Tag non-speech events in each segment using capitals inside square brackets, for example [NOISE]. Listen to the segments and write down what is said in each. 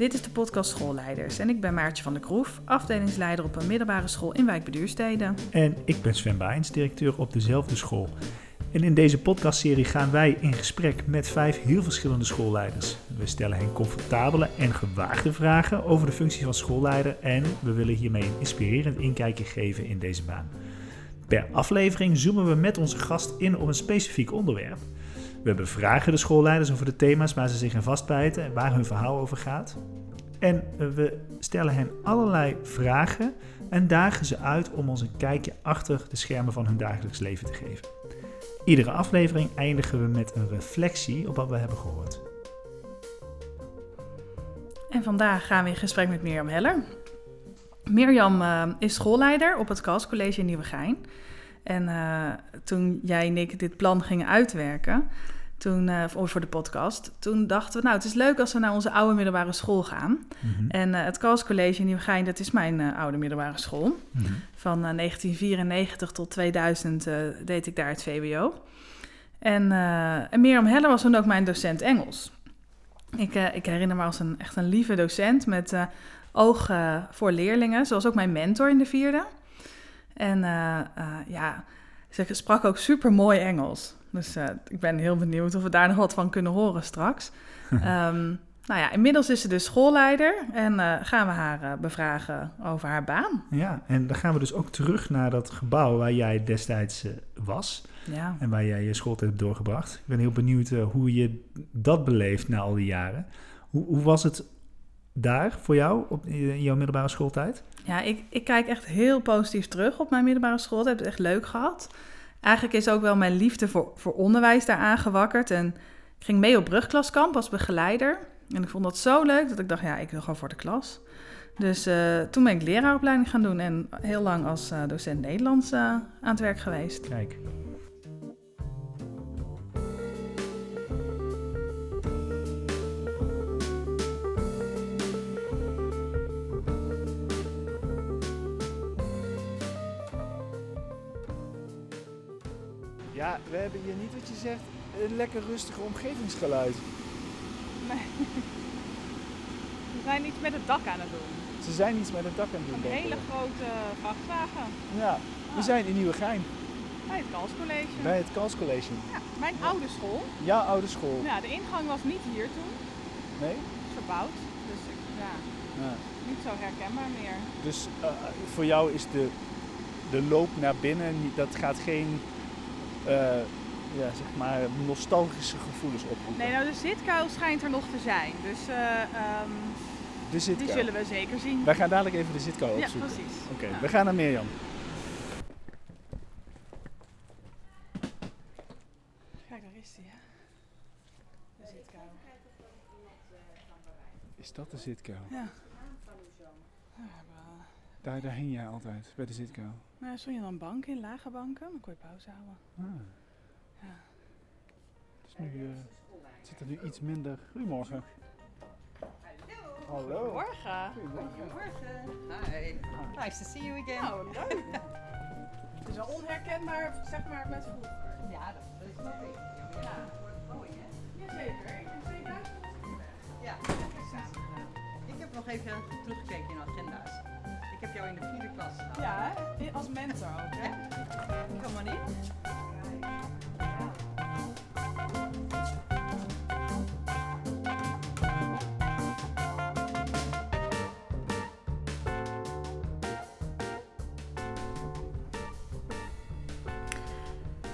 Dit is de podcast Schoolleiders en ik ben Maartje van der Kroef, afdelingsleider op een middelbare school in Wijk Beduurstede. En ik ben Sven Baijns, directeur op dezelfde school. En in deze podcastserie gaan wij in gesprek met vijf heel verschillende schoolleiders. We stellen hen comfortabele en gewaagde vragen over de functie van schoolleider en we willen hiermee een inspirerend inkijkje geven in deze baan. Per aflevering zoomen we met onze gast in op een specifiek onderwerp. We bevragen de schoolleiders over de thema's waar ze zich in vastbijten en waar hun verhaal over gaat. En we stellen hen allerlei vragen en dagen ze uit om ons een kijkje achter de schermen van hun dagelijks leven te geven. Iedere aflevering eindigen we met een reflectie op wat we hebben gehoord. En vandaag gaan we in gesprek met Mirjam Heller. Mirjam uh, is schoolleider op het Kals College in Nieuwegein. En uh, toen jij en ik dit plan gingen uitwerken, toen, uh, voor de podcast, toen dachten we, nou, het is leuk als we naar onze oude middelbare school gaan. Mm -hmm. En uh, het Kals College in Nieuwegein, dat is mijn oude middelbare school. Mm -hmm. Van 1994 tot 2000 deed ik daar het VWO. En, en Mirjam Heller was toen ook mijn docent Engels. Ik, ik herinner me als een echt een lieve docent met oog voor leerlingen, zoals ook mijn mentor in de vierde. En uh, uh, ja, ze sprak ook super mooi Engels. Dus uh, ik ben heel benieuwd of we daar nog wat van kunnen horen straks. um, [LAUGHS] nou ja, inmiddels is ze dus schoolleider en gaan we haar bevragen over haar baan. Ja, en dan gaan we dus ook terug naar dat gebouw waar jij destijds was. Ja. En waar jij je schooltijd hebt doorgebracht. Ik ben heel benieuwd hoe je dat beleeft na al die jaren. Hoe, hoe was het daar voor jou op, in jouw middelbare schooltijd? Ja, ik, ik kijk echt heel positief terug op mijn middelbare school. Ik heb het echt leuk gehad. Eigenlijk is ook wel mijn liefde voor, voor onderwijs daar aangewakkerd. En ik ging mee op brugklaskamp als begeleider. En ik vond dat zo leuk dat ik dacht, ja, ik wil gewoon voor de klas. Dus uh, toen ben ik leraaropleiding gaan doen en heel lang als uh, docent Nederlands uh, aan het werk geweest. Kijk. Ja, we hebben hier niet wat je zegt, een lekker rustige omgevingsgeluid. Nee. Ze zijn iets met het dak aan het doen. Ze zijn iets met het dak aan het doen. Een hele grote vrachtwagen. Ja, we ah. zijn in Nieuwegein. Bij het Kalscollege. Bij het Kalscollege. Ja, mijn ja. oude school. Ja, oude school. Ja, de ingang was niet hier toen. Nee? Verbouwd. Dus ja, ja. niet zo herkenbaar meer. Dus uh, voor jou is de, de loop naar binnen, dat gaat geen ja, zeg maar nostalgische gevoelens oproepen. Nee, nou de zitkuil schijnt er nog te zijn. Dus uh, um, de zitkuil. die zullen we zeker zien. Wij gaan dadelijk even de zitkuil opzoeken. Ja, precies. Oké, okay, ja. we gaan naar Mirjam. Kijk, daar is hij. De zitkuil. Is dat de zitkuil? Ja. Daar, daar hing jij altijd, bij de zitkuil. Nou, stond je dan bank in, lage banken, dan kon je pauze houden. Ah. Ja. Dus nu uh, het zit er nu iets minder. Goedemorgen. Hallo. Goedemorgen. Goedemorgen. Hi. Nice to see you again. Oh, leuk. [LAUGHS] het is wel onherkenbaar, zeg maar, met vroeger. Ja, dat is wel even. Ja. Mooi, hè? Jazeker. Ik ben 2000 Ja, ik heb nog even teruggekeken in de agenda's. Ik heb jou in de vierde klas gehad. Ja, als mentor ook, hè? Kom maar in.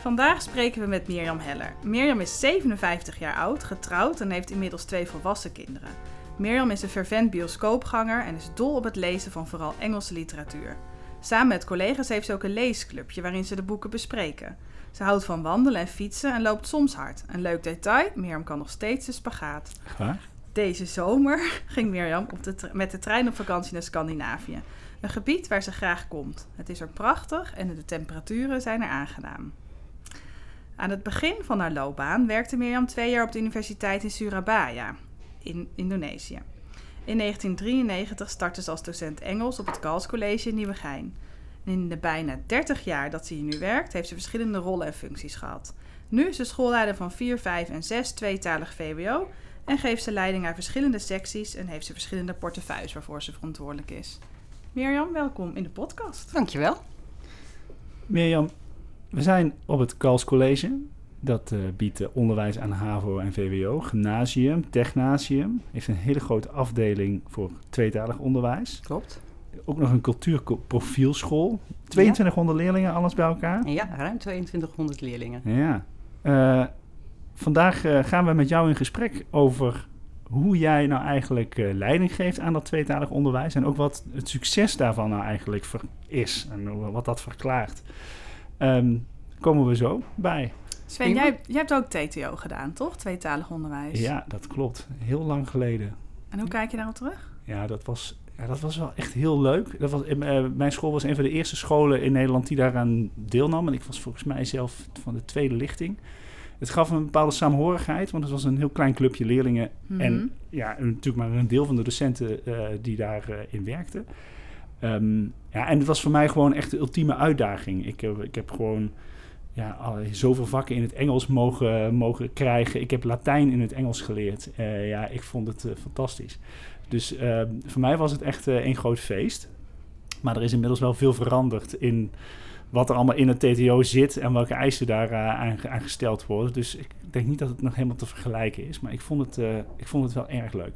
Vandaag spreken we met Mirjam Heller. Mirjam is 57 jaar oud, getrouwd en heeft inmiddels twee volwassen kinderen. Mirjam is een fervent bioscoopganger en is dol op het lezen van vooral Engelse literatuur. Samen met collega's heeft ze ook een leesclubje waarin ze de boeken bespreken. Ze houdt van wandelen en fietsen en loopt soms hard. Een leuk detail, Mirjam kan nog steeds de spagaat. Waar? Deze zomer [LAUGHS] ging Mirjam op de met de trein op vakantie naar Scandinavië. Een gebied waar ze graag komt. Het is er prachtig en de temperaturen zijn er aangenaam. Aan het begin van haar loopbaan werkte Mirjam twee jaar op de universiteit in Surabaya in Indonesië. In 1993 startte ze als docent Engels op het Kals College in Nieuwegein. En in de bijna 30 jaar dat ze hier nu werkt, heeft ze verschillende rollen en functies gehad. Nu is ze schoolleider van 4, 5 en 6 tweetalig VWO En geeft ze leiding aan verschillende secties en heeft ze verschillende portefeuilles waarvoor ze verantwoordelijk is. Mirjam, welkom in de podcast. Dankjewel. Mirjam, we zijn op het Kals College. Dat uh, biedt uh, onderwijs aan HAVO en VWO, gymnasium, technasium. Heeft een hele grote afdeling voor tweetalig onderwijs. Klopt. Ook nog een cultuurprofielschool. 2200 ja. leerlingen, alles bij elkaar? Ja, ruim 2200 leerlingen. Ja. Uh, vandaag gaan we met jou in gesprek over hoe jij nou eigenlijk leiding geeft aan dat tweetalig onderwijs. En ook wat het succes daarvan nou eigenlijk is en wat dat verklaart. Um, komen we zo bij. Sven, jij, jij, hebt ook TTO gedaan, toch? Tweetalig onderwijs. Ja, dat klopt. Heel lang geleden. En hoe kijk je daarop terug? Ja, dat was, ja, dat was wel echt heel leuk. Dat was, uh, mijn school was een van de eerste scholen in Nederland die daaraan deelnam. En ik was volgens mij zelf van de tweede lichting. Het gaf een bepaalde saamhorigheid, want het was een heel klein clubje leerlingen. Mm -hmm. En ja, natuurlijk maar een deel van de docenten uh, die daarin uh, werkten. Um, ja, en het was voor mij gewoon echt de ultieme uitdaging. Ik, ik heb gewoon ja, zoveel vakken in het Engels mogen, mogen krijgen. Ik heb Latijn in het Engels geleerd. Uh, ja, ik vond het uh, fantastisch. Dus uh, voor mij was het echt één groot feest. Maar er is inmiddels wel veel veranderd in wat er allemaal in het TTO zit en welke eisen daar aan, aan, gesteld worden. Dus ik denk niet dat het nog helemaal te vergelijken is. Maar ik vond het, ik vond het wel erg leuk.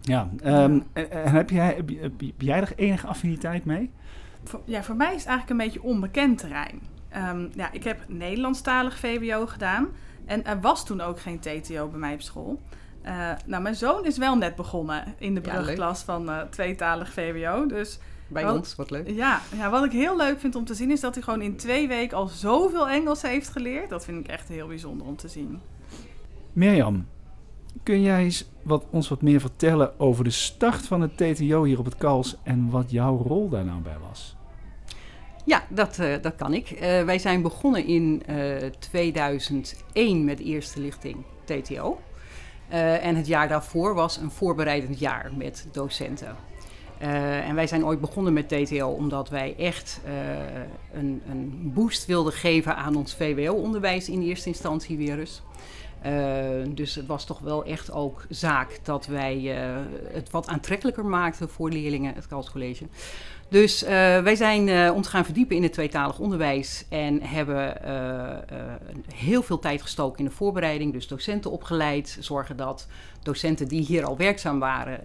Ja, um, en, en heb, jij, heb, heb, jij er enige affiniteit mee? Voor, ja, voor mij is het eigenlijk een beetje onbekend terrein. Um, ja, ik heb Nederlandstalig VWO gedaan. En er was toen ook geen TTO bij mij op school. Uh, nou, mijn zoon is wel net begonnen in de brugklas ja, van uh, tweetalig VWO. Dus bij wat, ons, wat leuk. Ja, ja, wat ik heel leuk vind om te zien is dat hij gewoon in twee weken al zoveel Engels heeft geleerd. Dat vind ik echt heel bijzonder om te zien. Mirjam, kun jij eens wat, ons wat meer vertellen over de start van het TTO hier op het Kals en wat jouw rol daar nou bij was? Ja, dat, uh, dat kan ik. Uh, wij zijn begonnen in uh, 2001 met de eerste lichting TTO. En het jaar daarvoor was een voorbereidend jaar met docenten. en wij zijn ooit begonnen met TTO omdat wij echt een, een boost wilden geven aan ons VWO-onderwijs in eerste instantie weer eens. Dus het was toch wel echt ook zaak dat wij het wat aantrekkelijker maakten voor leerlingen, het Kals College. Dus uh, wij zijn ons gaan verdiepen in het tweetalig onderwijs en hebben heel veel tijd gestoken in de voorbereiding. Dus docenten opgeleid, zorgen dat docenten die hier al werkzaam waren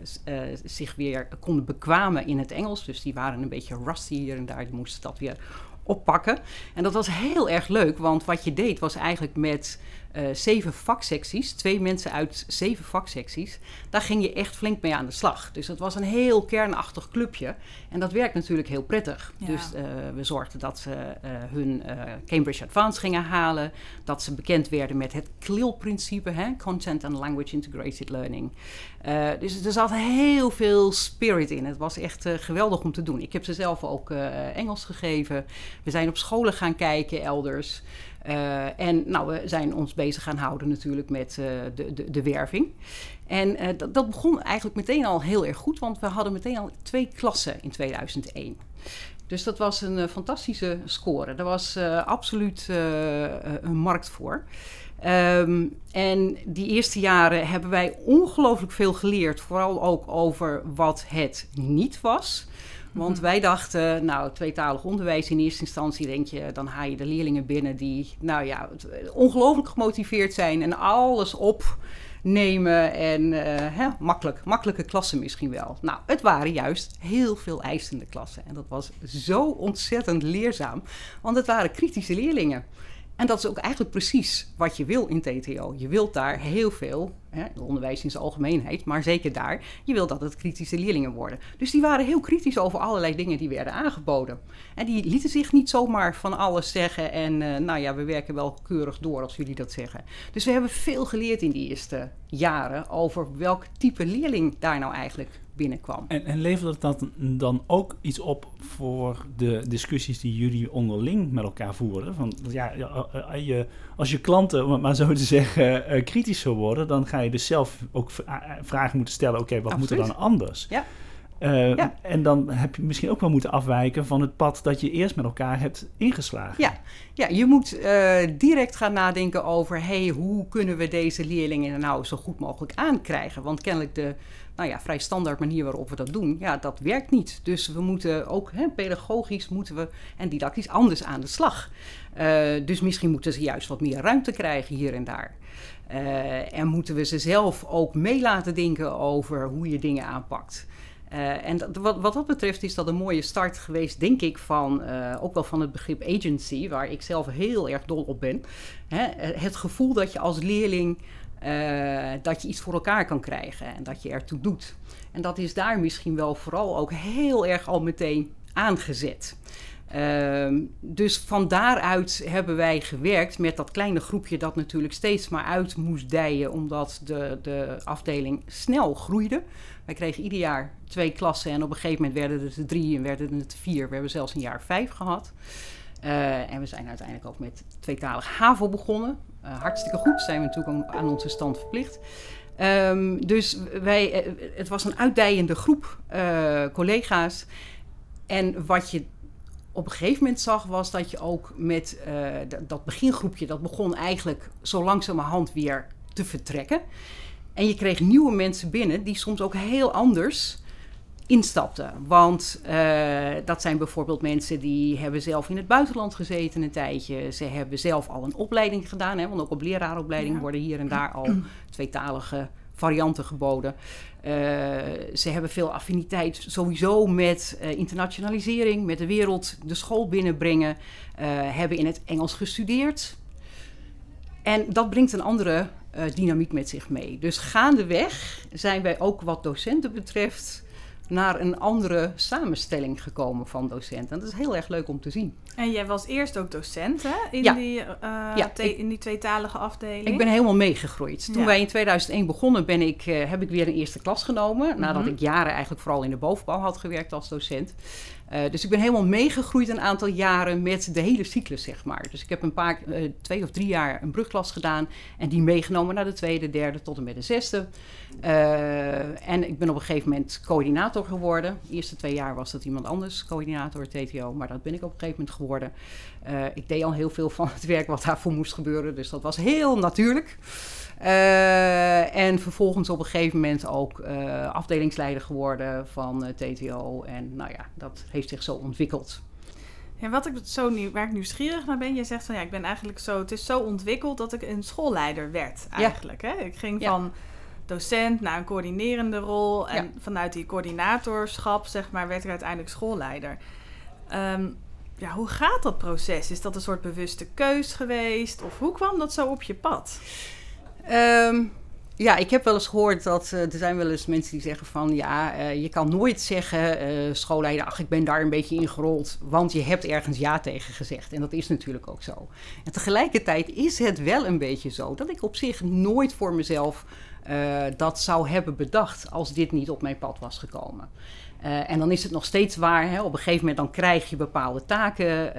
zich weer konden bekwamen in het Engels. Dus die waren een beetje rusty hier en daar, die moesten dat weer oppakken. En dat was heel erg leuk, want wat je deed was eigenlijk met uh, zeven vaksecties, twee mensen uit zeven vaksecties, daar ging je echt flink mee aan de slag. Dus dat was een heel kernachtig clubje en dat werkt natuurlijk heel prettig. Ja. Dus uh, we zorgden dat ze uh, hun Cambridge Advanced gingen halen, dat ze bekend werden met het CLIL-principe, Content and Language Integrated Learning. dus er zat heel veel spirit in. Het was echt geweldig om te doen. Ik heb ze zelf ook Engels gegeven. We zijn op scholen gaan kijken elders. Uh, en nou, we zijn ons bezig gaan houden natuurlijk met uh, de, de, de, werving. En uh, dat, dat, begon eigenlijk meteen al heel erg goed, want we hadden meteen al twee klassen in 2001. Dus dat was een fantastische score. Daar was absoluut een markt voor. Um, en die eerste jaren hebben wij ongelooflijk veel geleerd, vooral ook over wat het niet was. Want mhm. wij dachten, nou, tweetalig onderwijs in eerste instantie, denk je, dan haal je de leerlingen binnen die, nou ja, ongelooflijk gemotiveerd zijn en alles opnemen en uh, hè, makkelijk, makkelijke klassen misschien wel. Nou, het waren juist heel veel eisende klassen en dat was zo ontzettend leerzaam, want het waren kritische leerlingen. En dat is ook eigenlijk precies wat je wil in TTO. Je wilt daar heel veel, hè, onderwijs in zijn algemeenheid, maar zeker daar, je wil dat het kritische leerlingen worden. Dus die waren heel kritisch over allerlei dingen die werden aangeboden. En die lieten zich niet zomaar van alles zeggen en uh, nou ja, we werken wel keurig door als jullie dat zeggen. Dus we hebben veel geleerd in die eerste jaren over welk type leerling daar nou eigenlijk binnenkwam. En, en levert dat dan ook iets op voor de discussies die jullie onderling met elkaar voeren? Van, ja, je, als je klanten, om het maar zo te zeggen, kritisch worden, dan ga je dus zelf ook vragen moeten stellen: oké, okay, wat Absoluut. moet er dan anders? Ja. Eh, Ja. En dan heb je misschien ook wel moeten afwijken van het pad dat je eerst met elkaar hebt ingeslagen. Ja, ja je moet eh, direct gaan nadenken over... hey, hoe kunnen we deze leerlingen er nou zo goed mogelijk aankrijgen? Want kennelijk de nou ja, vrij standaard manier waarop we dat doen... ja, dat werkt niet. Dus we moeten ook hè, pedagogisch moeten we, en didactisch anders aan de slag. Eh, dus misschien moeten ze juist wat meer ruimte krijgen hier en daar. En moeten we ze zelf ook mee laten denken over hoe je dingen aanpakt. Eh, en wat, wat dat betreft is dat een mooie start geweest, denk ik, van eh, ook wel van het begrip agency, waar ik zelf heel erg dol op ben. Hè, eh, het gevoel dat je als leerling dat je iets voor elkaar kan krijgen en dat je ertoe doet. En dat is daar misschien wel vooral ook heel erg al meteen aangezet. Ehm, dus van daaruit hebben wij gewerkt met dat kleine groepje dat natuurlijk steeds maar uit moest dijen, omdat de, de afdeling snel groeide. Wij kregen ieder jaar twee klassen en op een gegeven moment werden het er drie en werden het er vier. We hebben zelfs een jaar vijf gehad. Eh, en we zijn uiteindelijk ook met tweetalig HAVO begonnen. Eh, hartstikke goed, zijn we natuurlijk aan onze stand verplicht. Ehm, dus wij, eh, het was een uitdijende groep collega's. En wat je op een gegeven moment zag, was dat je ook met dat begingroepje, dat begon eigenlijk zo langzamerhand weer te vertrekken. En je kreeg nieuwe mensen binnen die soms ook heel anders instapten. Want eh, dat zijn bijvoorbeeld mensen die hebben zelf in het buitenland gezeten een tijdje. Ze hebben zelf al een opleiding gedaan. Hè, want ook op leraaropleiding Ja. worden hier en daar al tweetalige varianten geboden. Eh, ze hebben veel affiniteit sowieso met eh, internationalisering, met de wereld, de school binnenbrengen. hebben in het Engels gestudeerd. En dat brengt een andere eh, dynamiek met zich mee. Dus gaandeweg zijn wij ook wat docenten betreft naar een andere samenstelling gekomen van docenten. En dat is heel erg leuk om te zien. En jij was eerst ook docent hè? In, Ja. die, eh, Ja, te- ik- in die tweetalige afdeling. Ik ben helemaal meegegroeid. Toen Ja. wij in 2001 begonnen, ben ik, eh, heb ik weer een eerste klas genomen. Nadat Mhm. ik jaren eigenlijk vooral in de bovenbouw had gewerkt als docent. Eh, dus ik ben helemaal meegegroeid een aantal jaren met de hele cyclus, zeg maar. Dus ik heb een paar, eh, twee of drie jaar een brugklas gedaan. En die meegenomen naar de tweede, derde tot en met de zesde. Eh, en ik ben op een gegeven moment coördinator geworden. De eerste twee jaar was dat iemand anders, coördinator TTO. Maar dat ben ik op een gegeven moment geworden. Ik deed al heel veel van het werk wat daarvoor moest gebeuren. Dus dat was heel natuurlijk. Eh, en vervolgens op een gegeven moment ook eh, afdelingsleider geworden van eh, TTO. En nou ja, dat heeft zich zo ontwikkeld. Ja, wat ik zo nieuw, waar ik nieuwsgierig naar ben, je zegt van ja, ik ben eigenlijk zo, het is zo ontwikkeld dat ik een schoolleider werd eigenlijk. Hè? Ik ging Ja. van docent naar een coördinerende rol en Ja. vanuit die coördinatorschap zeg maar werd ik uiteindelijk schoolleider. Ehm, ja, hoe gaat dat proces? Is dat een soort bewuste keus geweest of hoe kwam dat zo op je pad? Ehm, ja, ik heb wel eens gehoord dat eh, er zijn wel eens mensen die zeggen van ja, eh, je kan nooit zeggen eh schoolleider, ach ik ben daar een beetje ingerold, want je hebt ergens ja tegen gezegd. En dat is natuurlijk ook zo. En tegelijkertijd is het wel een beetje zo dat ik op zich nooit voor mezelf dat zou hebben bedacht als dit niet op mijn pad was gekomen. En dan is het nog steeds waar. Hè? Op een gegeven moment dan krijg je bepaalde taken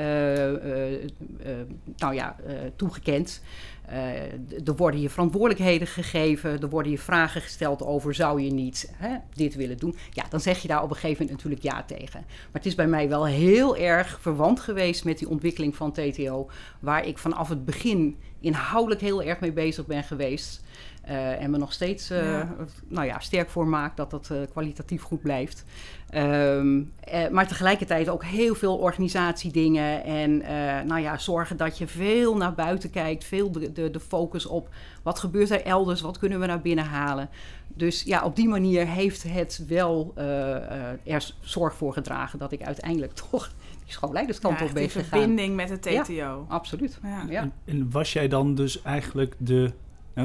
nou ja, toegekend. Eh, er worden je verantwoordelijkheden gegeven. Er worden je vragen gesteld over zou je niet hè, dit willen doen. Ja, dan zeg je daar op een gegeven moment natuurlijk ja tegen. Maar het is bij mij wel heel erg verwant geweest met die ontwikkeling van TTO. Waar ik vanaf het begin inhoudelijk heel erg mee bezig ben geweest. Eh, en me nog steeds eh, Ja. nou ja, sterk voor maak dat dat eh, kwalitatief goed blijft. Ehm, eh, maar tegelijkertijd ook heel veel organisatiedingen. En eh, nou ja, zorgen dat je veel naar buiten kijkt. Veel de, de, de focus op wat gebeurt er elders, wat kunnen we naar binnen halen. Dus ja, op die manier heeft het wel eh, eh, er zorg voor gedragen dat ik uiteindelijk [LAUGHS] toch die schoolleiderskant Ja, op ben gegaan. verbinding met het Ja. TTO. Absoluut. Ja. Ja. En, en was jij dan dus eigenlijk de...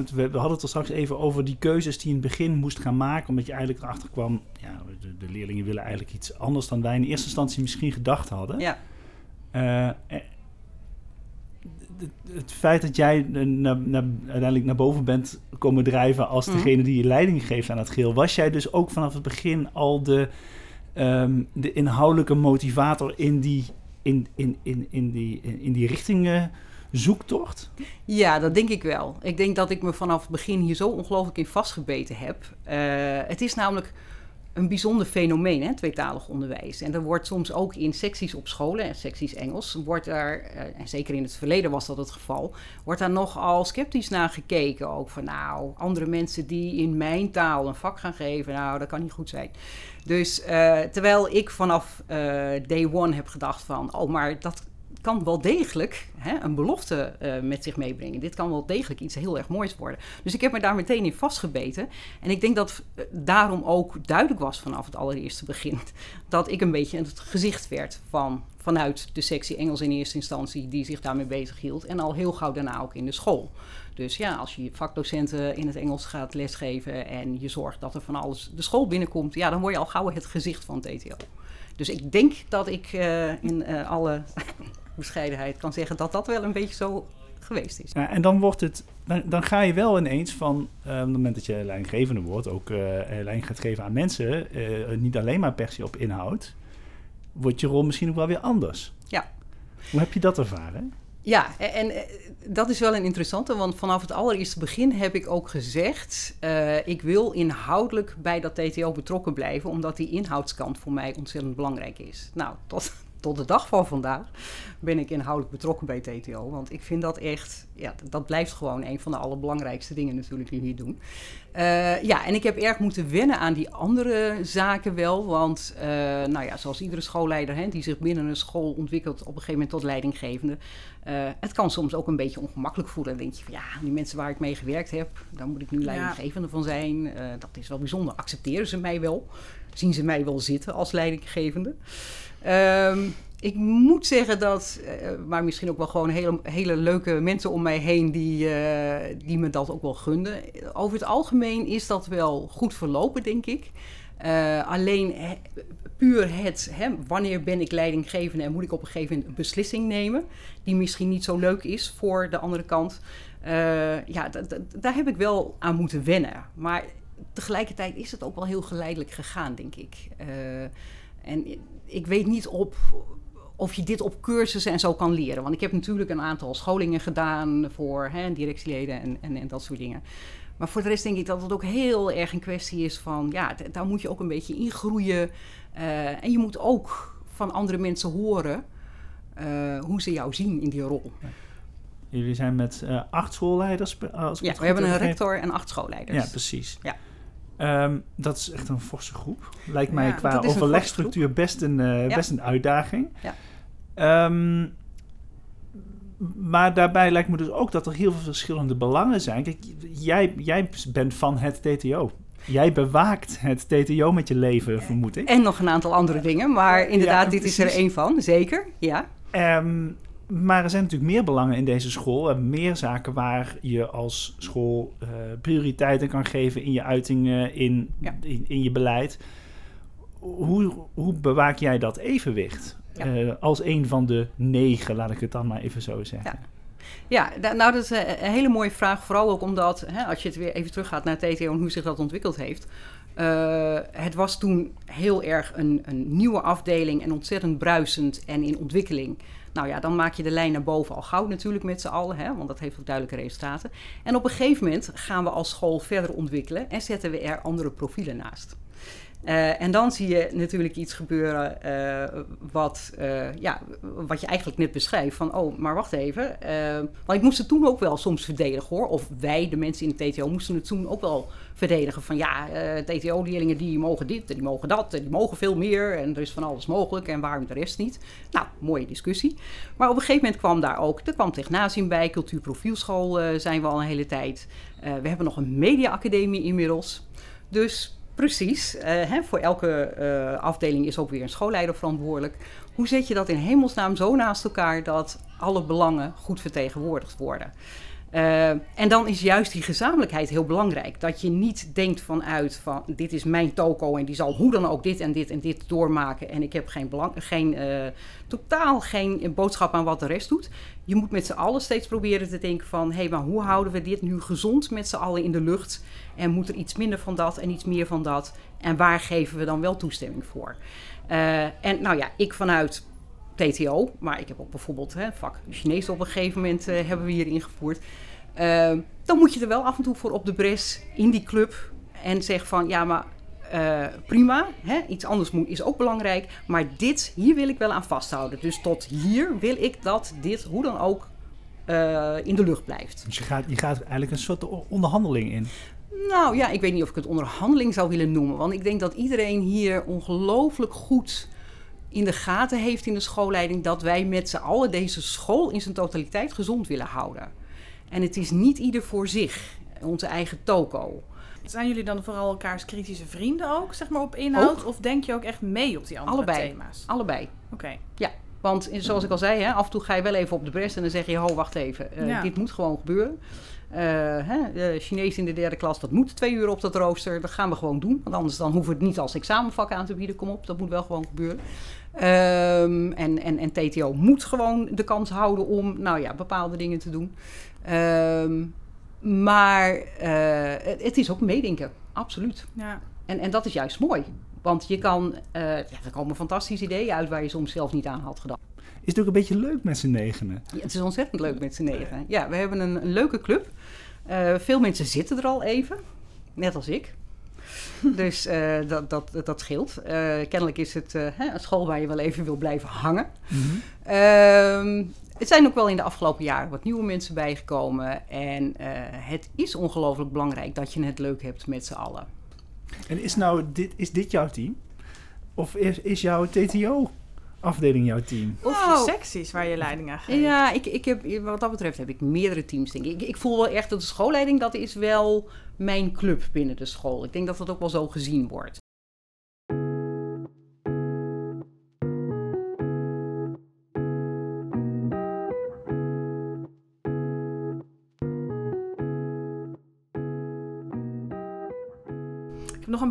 We, we hadden het er straks even over die keuzes die je in het begin moest gaan maken. Omdat je eigenlijk erachter kwam... Ja, de, de leerlingen willen eigenlijk iets anders dan wij in eerste instantie misschien gedacht hadden. Ja. Eh, eh, het, feit dat jij eh, na- na- uiteindelijk naar boven bent komen drijven als Mhm. degene die je leiding geeft aan het geheel, was jij dus ook vanaf het begin al de, ehm, de inhoudelijke motivator in die, in, in, in, in die, in, in die richting zoektocht? Ja, dat denk ik wel. Ik denk dat ik me vanaf het begin hier zo ongelooflijk in vastgebeten heb. Eh, het is namelijk een bijzonder fenomeen, hè, tweetalig onderwijs. En er wordt soms ook in secties op scholen, en secties Engels, wordt daar, eh, en zeker in het verleden was dat het geval, wordt daar nogal sceptisch naar gekeken. Ook van, nou, andere mensen die in mijn taal een vak gaan geven, nou, dat kan niet goed zijn. Dus uh, terwijl ik vanaf day one heb gedacht van, oh, maar dat kan wel degelijk hè, een belofte uh, met zich meebrengen. Dit kan wel degelijk iets heel erg moois worden. Dus ik heb me daar meteen in vastgebeten. En ik denk dat uh, daarom ook duidelijk was vanaf het allereerste begin... [LAUGHS] dat ik een beetje het gezicht werd van, vanuit de sectie Engels in eerste instantie... die zich daarmee bezig hield. En al heel gauw daarna ook in de school. Dus ja, als je vakdocenten in het Engels gaat lesgeven... en je zorgt dat er van alles de school binnenkomt... ja, dan word je al gauw het gezicht van TTO. Dus ik denk dat ik uh, in alle bescheidenheid kan zeggen dat dat wel een beetje zo geweest is. Ja, en dan wordt het, dan, dan ga je wel ineens van, uh, op het moment dat je leidinggevende wordt, ook uh, leiding gaat geven aan mensen, uh, niet alleen maar per se op inhoud, wordt je rol misschien ook wel weer anders. Ja. Hoe heb je dat ervaren? Ja, en, en dat is wel een interessante, want vanaf het allereerste begin heb ik ook gezegd: uh, ik wil inhoudelijk bij dat TTO betrokken blijven, omdat die inhoudskant voor mij ontzettend belangrijk is. Nou, tot, tot de dag van vandaag ben ik inhoudelijk betrokken bij TTO. Want ik vind dat echt, ja, dat blijft gewoon een van de allerbelangrijkste dingen natuurlijk die we hier doen. Uh, ja, en ik heb erg moeten wennen aan die andere zaken wel. Want, uh, nou ja, zoals iedere schoolleider hè, die zich binnen een school ontwikkelt op een gegeven moment tot leidinggevende. Uh, het kan soms ook een beetje ongemakkelijk voelen. Dan denk je van ja, die mensen waar ik mee gewerkt heb, daar moet ik nu leidinggevende ja. van zijn. dat is wel bijzonder. Accepteren ze mij wel? Zien ze mij wel zitten als leidinggevende? Um, ik moet zeggen dat, uh, maar misschien ook wel gewoon hele, hele leuke mensen om mij heen die, uh, die me dat ook wel gunden. Over het algemeen is dat wel goed verlopen, denk ik. Uh, alleen puur het, wanneer ben ik leidinggevende en moet ik op een gegeven moment een beslissing nemen, die misschien niet zo leuk is voor de andere kant. ja, daar heb ik wel aan moeten wennen. Maar tegelijkertijd is het ook wel heel geleidelijk gegaan, denk ik. en ik weet niet op of je dit op cursussen en zo kan leren. Want ik heb natuurlijk een aantal scholingen gedaan voor hè, directieleden en, en, en, dat soort dingen. Maar voor de rest denk ik dat het ook heel erg een kwestie is van, ja, daar moet je ook een beetje ingroeien. Uh, en je moet ook van andere mensen horen uh, hoe ze jou zien in die rol. Jullie zijn met uh, acht schoolleiders. Als ja, we hebben een rector en acht schoolleiders. Ja, precies. Ja. Um, dat is echt een forse groep. Lijkt mij ja, qua overlegstructuur best een, uh, ja. best een uitdaging. Ja. Um, maar daarbij lijkt me dus ook dat er heel veel verschillende belangen zijn. Kijk, jij, jij bent van het TTO. Jij bewaakt het TTO met je leven, vermoed ik. En nog een aantal andere dingen, maar inderdaad, dit is er één van, zeker. Ja. Um, maar er zijn natuurlijk meer belangen in deze school. En meer zaken waar je als school uh, prioriteiten kan geven in je uitingen, in, ja. in, in, je beleid. Hoe, hoe bewaak jij dat evenwicht? Ja. Uh, als een van de negen, laat ik het dan maar even zo zeggen. Ja. Ja, nou dat is een hele mooie vraag. Vooral ook omdat, hè, als je het weer even teruggaat naar TTO en hoe zich dat ontwikkeld heeft. Uh, het was toen heel erg een, een nieuwe afdeling en ontzettend bruisend en in ontwikkeling. Nou ja, dan maak je de lijn naar boven al gauw natuurlijk met z'n allen, hè, want dat heeft ook duidelijke resultaten. En op een gegeven moment gaan we als school verder ontwikkelen en zetten we er andere profielen naast. Uh, en dan zie je natuurlijk iets gebeuren uh, wat, uh, ja, wat je eigenlijk net beschrijft. Van, oh, maar wacht even. want ik moest het toen ook wel soms verdedigen hoor. Of wij, de mensen in de TTO, moesten het toen ook wel verdedigen. Van ja, TTO-leerlingen die mogen dit en die mogen dat en die mogen veel meer. En er is van alles mogelijk en waarom de rest niet. Nou, mooie discussie. Maar op een gegeven moment kwam daar ook, er kwam Technasium bij. Cultuurprofielschool zijn we al een hele tijd. we hebben nog een mediaacademie inmiddels. Dus Precies. Uh, hè, voor elke uh, afdeling is ook weer een schoolleider verantwoordelijk. Hoe zet je dat in hemelsnaam zo naast elkaar dat alle belangen goed vertegenwoordigd worden? Uh, en dan is juist die gezamenlijkheid heel belangrijk. Dat je niet denkt vanuit van dit is mijn toko en die zal hoe dan ook dit en dit en dit doormaken. En ik heb geen belang, geen, totaal geen boodschap aan wat de rest doet. Je moet met z'n allen steeds proberen te denken van hé, hey, maar hoe houden we dit nu gezond met z'n allen in de lucht? En moet er iets minder van dat en iets meer van dat? En waar geven we dan wel toestemming voor? Uh, en nou ja, ik vanuit TTO, maar ik heb ook bijvoorbeeld hè, vak Chinees op een gegeven moment uh, hebben we hier ingevoerd. Uh, dan moet je er wel af en toe voor op de bres in die club en zeg van ja, maar eh, prima, hè? iets anders moet, is ook belangrijk. Maar dit, hier wil ik wel aan vasthouden. Dus tot hier wil ik dat dit, hoe dan ook, eh, in de lucht blijft. Dus je gaat, je gaat eigenlijk een soort onderhandeling in. Nou ja, ik weet niet of ik het onderhandeling zou willen noemen. Want ik denk dat iedereen hier ongelooflijk goed in de gaten heeft in de schoolleiding dat wij met z'n allen deze school in zijn totaliteit gezond willen houden. En het is niet ieder voor zich, onze eigen toko. Zijn jullie dan vooral elkaars kritische vrienden ook, zeg maar, op inhoud? Of denk je ook echt mee op die andere Allebei. thema's? Allebei. Oké. Want eh, zoals ik al zei, hè, af en toe ga je wel even op de bres en dan zeg je: Ho, wacht even, eh, Ja. dit moet gewoon gebeuren. Eh hè, de Chinees in de derde klas, dat moet twee uur op dat rooster. Dat gaan we gewoon doen. Want anders dan hoeven we het niet als examenvak aan te bieden. Kom op, dat moet wel gewoon gebeuren. Ehm, en, en, en TTO moet gewoon de kans houden om nou ja, bepaalde dingen te doen. Ehm, maar eh, het, is ook meedenken, absoluut. Ja. En, en dat is juist mooi. Want je kan, eh, ja, er komen fantastische ideeën uit waar je soms zelf niet aan had gedacht. Is het ook een beetje leuk met z'n negenen? Ja, het is ontzettend leuk met z'n negen. Ja, we hebben een, een leuke club. Eh, veel mensen zitten er al even, net als ik. [LAUGHS] Dus eh, dat, dat, dat scheelt. Eh, kennelijk is het hè, een school waar je wel even wil blijven hangen. Ehm, het zijn ook wel in de afgelopen jaren wat nieuwe mensen bijgekomen. En het is ongelooflijk belangrijk dat je het leuk hebt met z'n allen. En is, nou dit, is dit jouw team? Of is, is jouw TTO-afdeling jouw team? Of je secties waar je leiding aan geeft. Ja, ik, ik heb, wat dat betreft heb ik meerdere teams. Denk ik. Ik, ik voel wel echt dat de schoolleiding, dat is wel mijn club binnen de school. Ik denk dat dat ook wel zo gezien wordt.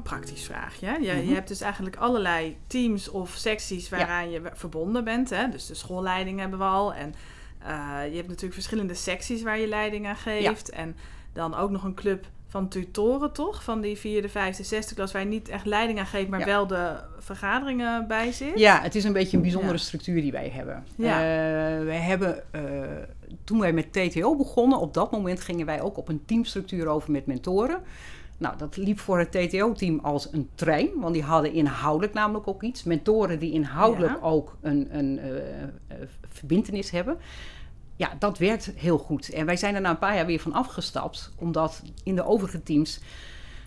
Een praktisch vraagje. Je, Mhm. je hebt dus eigenlijk allerlei teams of secties waaraan je verbonden bent. Hè? Dus de schoolleiding hebben we al. En eh, je hebt natuurlijk verschillende secties waar je leiding aan geeft. En dan ook nog een club van tutoren, toch? Van die vierde, vijfde, zesde klas, waar je niet echt leiding aan geeft, maar Ja. wel de vergaderingen bij zit. Ja, het is een beetje een bijzondere Ja. structuur die wij hebben. Ja. Eh, wij hebben, eh, toen wij met TTO begonnen, op dat moment gingen wij ook op een teamstructuur over met mentoren. Nou, dat liep voor het TTO-team als een trein, want die hadden inhoudelijk namelijk ook iets. Mentoren die inhoudelijk Ja. ook een, een eh, eh, verbintenis hebben. Ja, dat werkt heel goed. En wij zijn er na een paar jaar weer van afgestapt, omdat in de overige teams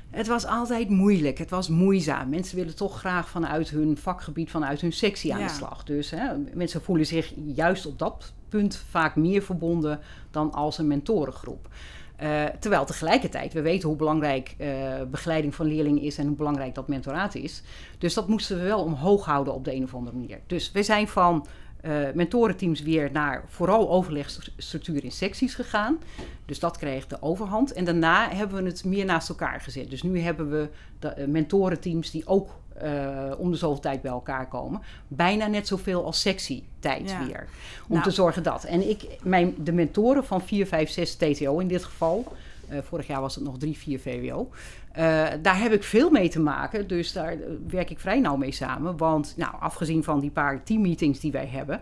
het was altijd moeilijk. Het was moeizaam. Mensen willen toch graag vanuit hun vakgebied, vanuit hun sectie aan Ja. de slag. Dus hè, mensen voelen zich juist op dat punt vaak meer verbonden dan als een mentorengroep. Eh, terwijl tegelijkertijd, we weten hoe belangrijk eh, begeleiding van leerlingen is en hoe belangrijk dat mentoraat is. Dus dat moesten we wel omhoog houden op de een of andere manier. Dus we zijn van eh, mentorenteams weer naar vooral overlegstructuur in secties gegaan. Dus dat kreeg de overhand. En daarna hebben we het meer naast elkaar gezet. Dus nu hebben we de eh, mentorenteams die ook eh, om de zoveel tijd bij elkaar komen. Bijna net zoveel als sectietijd Ja. weer. Om Nou. te zorgen dat. En ik, mijn, de mentoren van 4, 5, 6 TTO in dit geval. Eh, vorig jaar was het nog 3, 4 VWO. daar heb ik veel mee te maken. Dus daar eh, werk ik vrij nauw mee samen. Want nou, afgezien van die paar teammeetings die wij hebben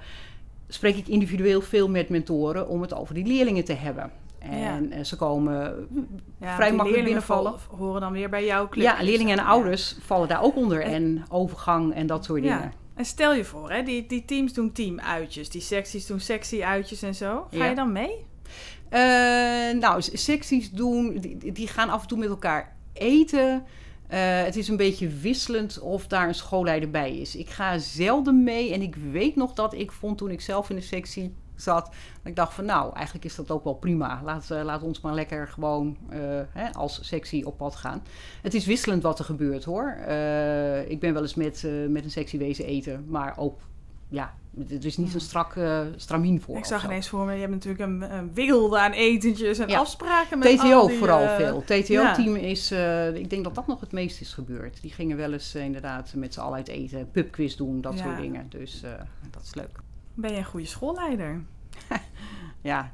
spreek ik individueel veel met mentoren om het over die leerlingen te hebben. En eh, ze komen Ja, vrij makkelijk binnenvallen. val- horen dan weer bij jouw club. Ja, leerlingen en Ja. ouders vallen daar ook onder. En- overgang en dat soort Ja. dingen. En stel je voor, hè, die, die teams doen teamuitjes, die secties doen sectieuitjes en zo. Ga je dan mee? Eh, nou, secties doen, die, die gaan af en toe met elkaar eten. Eh, het is een beetje wisselend of daar een schoolleider bij is. Ik ga zelden mee en ik weet nog dat ik vond toen ik zelf in de sectie zat, dat ik dacht van nou, eigenlijk is dat ook wel prima. Laat, eh, laat ons maar lekker gewoon hè, als sectie op pad gaan. Het is wisselend wat er gebeurt hoor. Ik ben wel eens met, met een sectie wezen eten, maar ook, ja, er is niet zo'n strak eh stramien voor. ik zag ineens voor me, je hebt natuurlijk een, een wilde aan etentjes en Ja. afspraken met TTO die, vooral eh, veel. TTO-team is, eh, ik denk dat dat nog het meest is gebeurd. Die gingen wel eens eh, inderdaad met z'n allen uit eten, pubquiz doen, dat Ja. soort dingen. Dus dat is leuk. Ben je een goede schoolleider? Ja,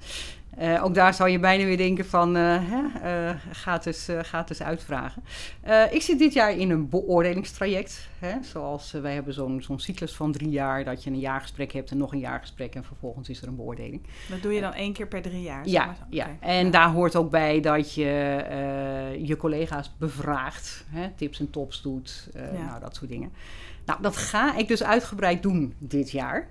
Uh, ook daar zou je bijna weer denken van, uh, hè, uh, eens, gaat eens uitvragen. ik zit dit jaar in een beoordelingstraject. Hè, zoals wij hebben zo'n zo'n cyclus van drie jaar, dat je een jaargesprek hebt en nog een jaargesprek en vervolgens is er een beoordeling. Dat doe je dan één keer per drie jaar? Ja, ja. en ja. daar hoort ook bij dat je je collega's bevraagt, hè, tips en tops doet, ja. nou dat soort dingen. Nou, dat ga ik dus uitgebreid doen dit jaar.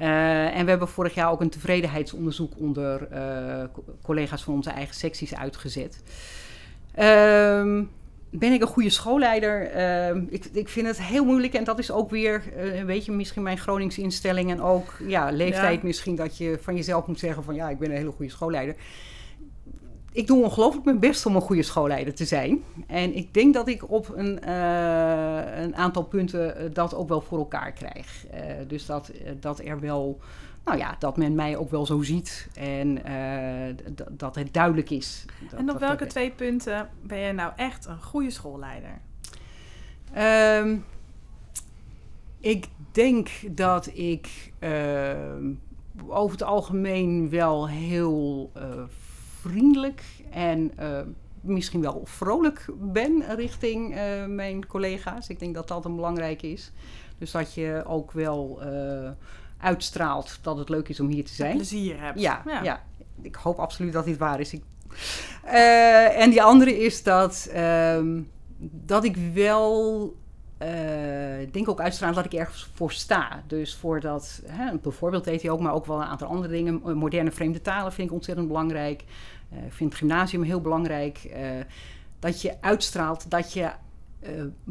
Uh, en we hebben vorig jaar ook een tevredenheidsonderzoek onder uh, collega's van onze eigen secties uitgezet. Uh, ben ik een goede schoolleider? Ehm, ik, ik vind het heel moeilijk en dat is ook weer, uh, een beetje misschien mijn Groningse instelling en ook ja, leeftijd ja. misschien dat je van jezelf moet zeggen van ja, ik ben een hele goede schoolleider ik doe ongelooflijk mijn best om een goede schoolleider te zijn. En ik denk dat ik op een, uh, een aantal punten eh, dat ook wel voor elkaar krijg. Uh, dus dat, dat er wel, nou ja, dat men mij ook wel zo ziet en dat het duidelijk is. Dat, en op welke twee punten ben je nou echt een goede schoolleider? Um, ik denk dat ik ehm, over het algemeen wel heel vriendelijk en uh, misschien wel vrolijk ben richting uh, mijn collega's. Ik denk dat dat een belangrijk is. Dus dat je ook wel uh, uitstraalt dat het leuk is om hier te zijn. plezier hebt. Ja, ja, ja. ik hoop absoluut dat dit waar is. Ik, en die andere is dat, ehm, dat ik wel uh, denk ook uitstralen dat ik ergens voor sta. Dus voor dat, hè, bijvoorbeeld TTO, maar ook wel een aantal andere dingen. Moderne vreemde talen vind ik ontzettend belangrijk. Uh, ik vind het gymnasium heel belangrijk. Dat je uitstraalt dat je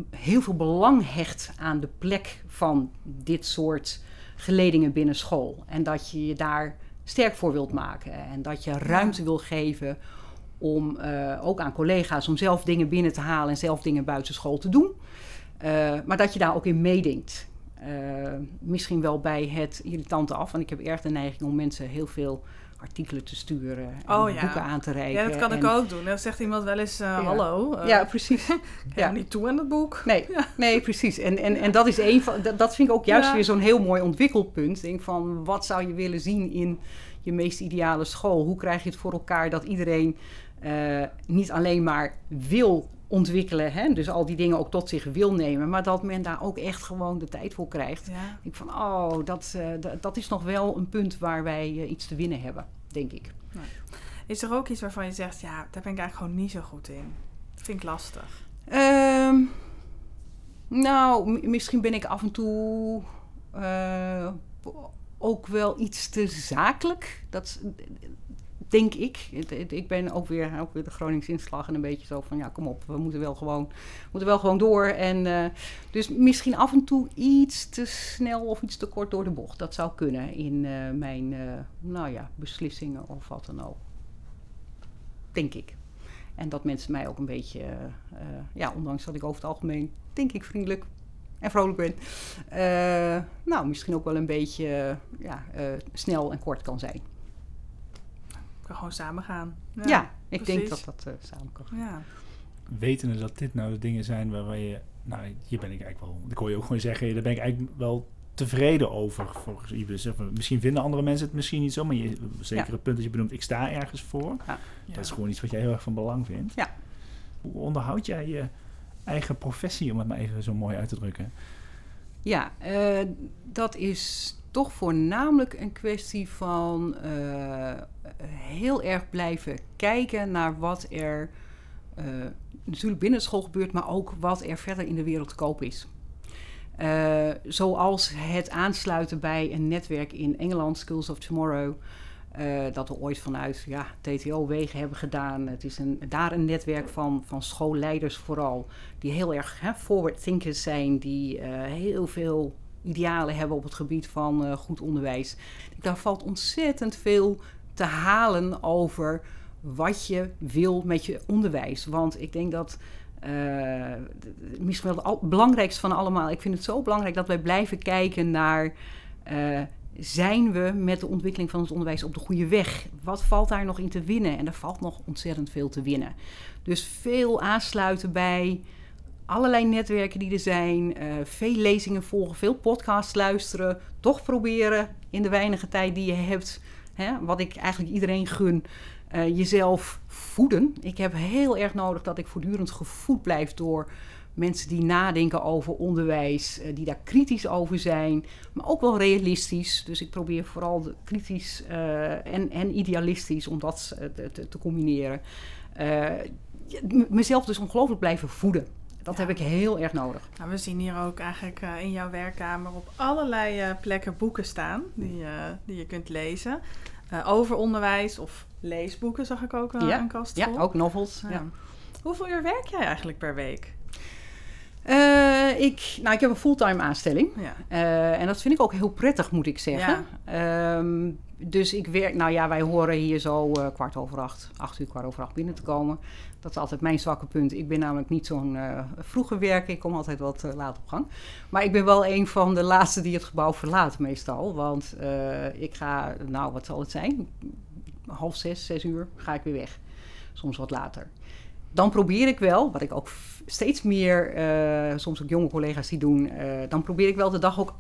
heel veel belang hecht aan de plek van dit soort geledingen binnen school. En dat je je daar sterk voor wilt maken. En dat je ruimte wil geven om ook aan collega's om zelf dingen binnen te halen en zelf dingen buiten school te doen. Uh, maar dat je daar ook in meedenkt. Uh, misschien wel bij het irritante af. Want ik heb erg de neiging om mensen heel veel artikelen te sturen en oh, ja. boeken aan te reiken. Ja, dat kan en, ik ook doen. Dan zegt iemand wel eens, uh, ja. hallo. ja, precies. [LAUGHS] ja. niet toe aan het boek. [LAUGHS] Nee, nee precies. En, en, en dat is een van, dat, dat vind ik ook juist weer zo'n heel mooi ontwikkelpunt. Denk van, wat zou je willen zien in je meest ideale school? Hoe krijg je het voor elkaar dat iedereen niet alleen maar wil ontwikkelen. Hè? Dus al die dingen ook tot zich wil nemen. Maar dat men daar ook echt gewoon de tijd voor krijgt. Ja. Ik van, oh, dat, uh, dat is nog wel een punt waar wij uh, iets te winnen hebben, denk ik. Nee. Is er ook iets waarvan je zegt, ja, daar ben ik eigenlijk gewoon niet zo goed in? Dat vind ik lastig. Um, nou, misschien ben ik af en toe uh, ook wel iets te zakelijk. Dat, denk ik. Ik ben ook weer, ook weer de Gronings inslag en een beetje zo van ja, kom op, we moeten wel gewoon, moeten wel gewoon door. En uh, dus misschien af en toe iets te snel of iets te kort door de bocht. Dat zou kunnen in uh, mijn, uh, nou ja, beslissingen of wat dan ook. Denk ik. En dat mensen mij ook een beetje, ja, ondanks dat ik over het algemeen, denk ik, vriendelijk en vrolijk ben, nou, misschien ook wel een beetje ja, snel en kort kan zijn gewoon samen gaan. Ja, ja ik denk dat dat uh, samen kan gaan. Ja. Wetende dat dit nou de dingen zijn waar je... Nou, hier ben ik eigenlijk wel... Ik hoor je ook gewoon zeggen, daar ben ik eigenlijk wel tevreden over. Volgens Ibis. Misschien vinden andere mensen het misschien niet zo, maar je, zeker het punt dat je benoemt, ik sta ergens voor. Ja. Dat is gewoon iets wat jij heel erg van belang vindt. Ja. Hoe onderhoud jij je eigen professie, om het maar even zo mooi uit te drukken? Ja, uh, dat is toch voornamelijk een kwestie van uh, heel erg blijven kijken naar wat er uh, natuurlijk binnen school gebeurt, maar ook wat er verder in de wereld te koop is. Uh, zoals het aansluiten bij een netwerk in Engeland, Schools of Tomorrow. Dat we ooit vanuit ja, TTO-wegen hebben gedaan. Het is een, daar een netwerk van, van schoolleiders vooral, die heel erg forward thinkers zijn, die heel veel idealen hebben op het gebied van uh, goed onderwijs. Daar valt ontzettend veel te halen over wat je wil met je onderwijs. Want ik denk dat uh, misschien wel het belangrijkste van allemaal. Ik vind het zo belangrijk dat wij blijven kijken naar. Uh, zijn we met de ontwikkeling van het onderwijs op de goede weg? Wat valt daar nog in te winnen? En er valt nog ontzettend veel te winnen. Dus veel aansluiten bij allerlei netwerken die er zijn, uh, veel lezingen volgen, veel podcasts luisteren, toch proberen in de weinige tijd die je hebt Hè? Wat ik eigenlijk iedereen gun. eh, jezelf voeden. Ik heb heel erg nodig dat ik voortdurend gevoed blijf door mensen die nadenken over onderwijs, eh, die daar kritisch over zijn, maar ook wel realistisch. Dus ik probeer vooral de kritisch eh, en, en idealistisch om dat eh, te, te- te combineren. Eh, mezelf dus ongelooflijk blijven voeden. Dat Ja. heb ik heel erg nodig. Nou, we zien hier ook eigenlijk eh, in jouw werkkamer op allerlei eh, plekken boeken staan die, eh, die je kunt lezen. Over onderwijs of leesboeken zag ik ook Ja, een kast Ja, vol. ook novels. Ja. Ja. Hoeveel uur werk jij eigenlijk per week? Ik, nou, ik heb een fulltime aanstelling. Ja. En dat vind ik ook heel prettig, moet ik zeggen. Ehm, dus ik werk, nou ja, wij horen hier zo eh, kwart over acht, acht uur kwart over acht binnen te komen. Dat is altijd mijn zwakke punt. Ik ben namelijk niet zo'n eh vroege werker. Ik kom altijd wat eh, laat op gang. Maar ik ben wel een van de laatste die het gebouw verlaat meestal. Want ik ga, nou wat zal het zijn? Half zes, zes uur ga ik weer weg. Soms wat later. Dan probeer ik wel, wat ik ook steeds meer, soms ook jonge collega's die doen, dan probeer ik wel de dag ook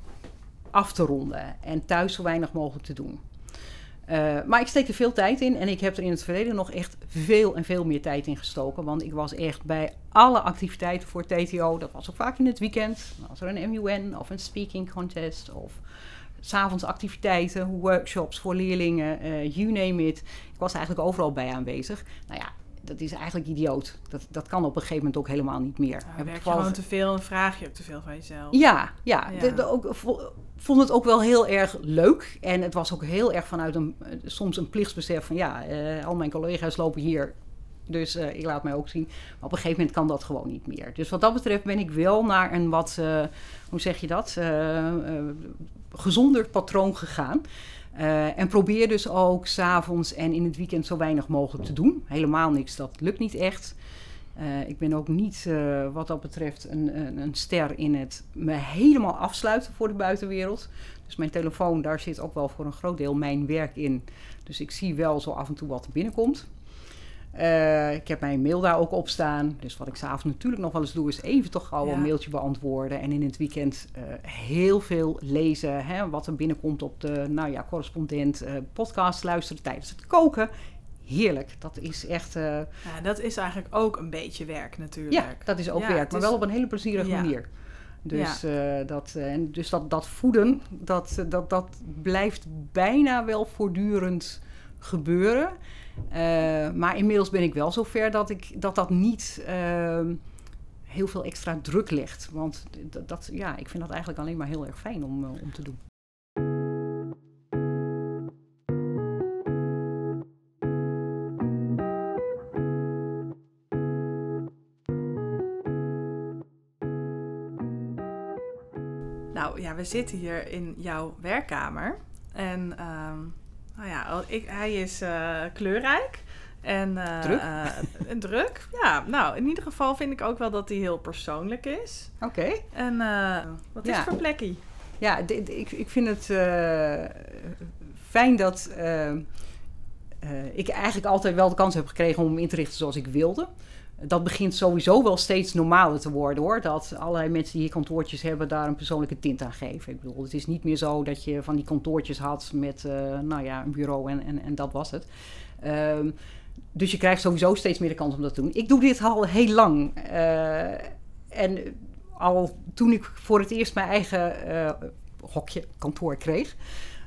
af te ronden en thuis zo weinig mogelijk te doen. Eh, maar ik steek er veel tijd in en ik heb er in het verleden nog echt veel en veel meer tijd in gestoken. Want ik was echt bij alle activiteiten voor TTO, dat was ook vaak in het weekend. Dan was er een MUN of een speaking contest of s'avonds activiteiten, workshops voor leerlingen, eh you name it. Ik was eigenlijk overal bij aanwezig. Nou ja, dat is eigenlijk idioot. Dat, dat kan op een gegeven moment ook helemaal niet meer. Nou, werk je toevallig- gewoon te veel en vraag je ook te veel van jezelf. ja, ja. Ja. De- de- ook, vo- vond het ook wel heel erg leuk. En het was ook heel erg vanuit een, eh, soms een plichtsbesef van ja, eh, al mijn collega's lopen hier. Dus eh, ik laat mij ook zien. Maar op een gegeven moment kan dat gewoon niet meer. Dus wat dat betreft ben ik wel naar een wat, eh, hoe zeg je dat, gezonder patroon gegaan. Eh, en probeer dus ook s'avonds en in het weekend zo weinig mogelijk te doen. Helemaal niks, dat lukt niet echt. Eh, ik ben ook niet, eh, wat dat betreft, een, een, een ster in het me helemaal afsluiten voor de buitenwereld. Dus mijn telefoon, daar zit ook wel voor een groot deel mijn werk in. Dus ik zie wel zo af en toe wat binnenkomt. Eh, ik heb mijn mail daar ook op staan. Dus wat ik s'avonds natuurlijk nog wel eens doe, is even toch gauw Ja. een mailtje beantwoorden. En in het weekend eh, heel veel lezen. Hè, wat er binnenkomt op de, nou ja, correspondent. eh, podcast luisteren tijdens het koken. Heerlijk. Dat is echt... Ja, dat is eigenlijk ook een beetje werk natuurlijk. ja, dat is ook Ja, werk, maar wel op een hele plezierige manier. Dus, dat, en dus dat, dat voeden, dat, dat, dat blijft bijna wel voortdurend gebeuren. Eh, maar inmiddels ben ik wel zover dat ik, dat, dat niet ehm, heel veel extra druk legt. Want dat, dat, ja, ik vind dat eigenlijk alleen maar heel erg fijn om, eh, om te doen. Nou ja, we zitten hier in jouw werkkamer. En ehm, nou ja, ik, hij is eh, kleurrijk. En eh, Druk? [LAUGHS] druk. Ja, nou in ieder geval vind ik ook wel dat hij heel persoonlijk is. Oké. En eh, wat is het voor plekje? Ja, ik, ik vind het fijn dat ik eigenlijk altijd wel de kans heb gekregen om me in te richten zoals ik wilde. Dat begint sowieso wel steeds normaler te worden hoor. Dat allerlei mensen die hier kantoortjes hebben daar een persoonlijke tint aan geven. Ik bedoel, het is niet meer zo dat je van die kantoortjes had met eh, nou ja, een bureau en, en, en dat was het. Ehm, dus je krijgt sowieso steeds meer de kans om dat te doen. Ik doe dit al heel lang. Eh, en al toen ik voor het eerst mijn eigen eh, hokje, kantoor kreeg,